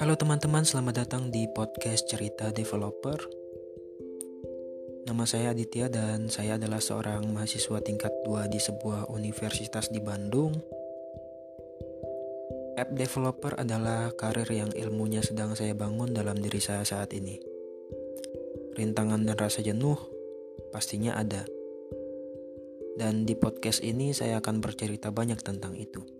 Halo teman-teman, selamat datang di podcast Cerita Developer. Nama saya Aditya dan saya adalah seorang mahasiswa tingkat 2 di sebuah universitas di Bandung. App developer adalah karir yang ilmunya sedang saya bangun dalam diri saya saat ini. Rintangan dan rasa jenuh pastinya ada dan di podcast ini saya akan bercerita banyak tentang itu.